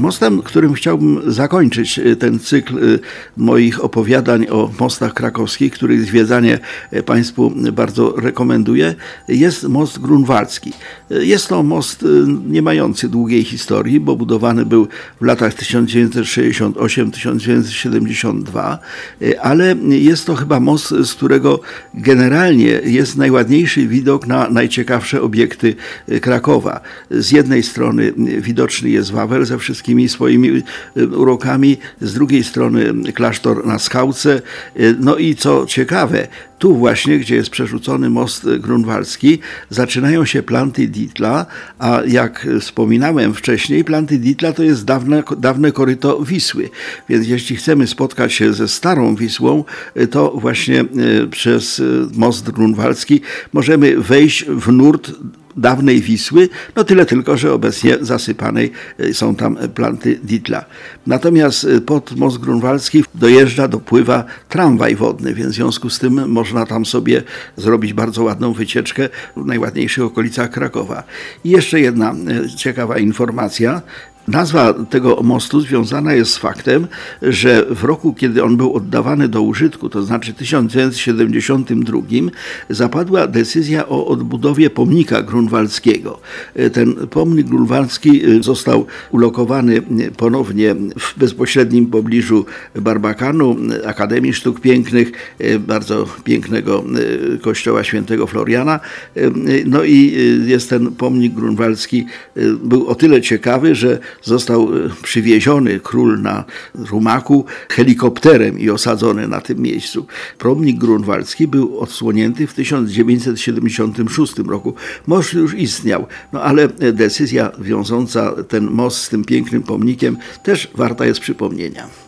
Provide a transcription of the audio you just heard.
Mostem, którym chciałbym zakończyć y, ten cykl y, moich opowiadań o mostach krakowskich, których zwiedzanie y, Państwu bardzo rekomenduję, jest most grunwaldzki. Jest to most nie mający długiej historii, bo budowany był w latach 1968-1972, ale jest to chyba most, z którego generalnie jest najładniejszy widok na najciekawsze obiekty Krakowa. Z jednej strony widoczny jest Wawel ze wszystkimi wszystkimi swoimi y, urokami, z drugiej strony klasztor na skałce. Y, no i co ciekawe, tu właśnie, gdzie jest przerzucony most grunwaldzki, zaczynają się planty Ditla, a jak wspominałem wcześniej, planty Ditla to jest dawne, dawne koryto Wisły. Więc jeśli chcemy spotkać się ze starą Wisłą, to właśnie przez most grunwaldzki możemy wejść w nurt dawnej Wisły, no tyle tylko, że obecnie zasypanej e, są tam planty Ditla. Natomiast e, pod most grunwaldzki dojeżdża, dopływa tramwaj wodny, więc w związku z tym można tam sobie zrobić bardzo ładną wycieczkę w najładniejszych okolicach Krakowa. I jeszcze jedna e, ciekawa informacja. Nazwa tego mostu związana jest z faktem, że w roku, kiedy on był oddawany do użytku, to znaczy 1972, zapadła decyzja o odbudowie pomnika grunwaldzkiego. Ten pomnik grunwaldzki został ulokowany ponownie w bezpośrednim pobliżu Barbakanu, Akademii Sztuk Pięknych, bardzo pięknego kościoła świętego Floriana. No i jest ten pomnik grunwaldzki, był o tyle ciekawy, że został e, przywieziony król na rumaku helikopterem i osadzony na tym miejscu. Promnik grunwaldzki był odsłonięty w 1976 roku. Most już istniał, no ale decyzja wiążąca ten most z tym pięknym pomnikiem też warta jest przypomnienia.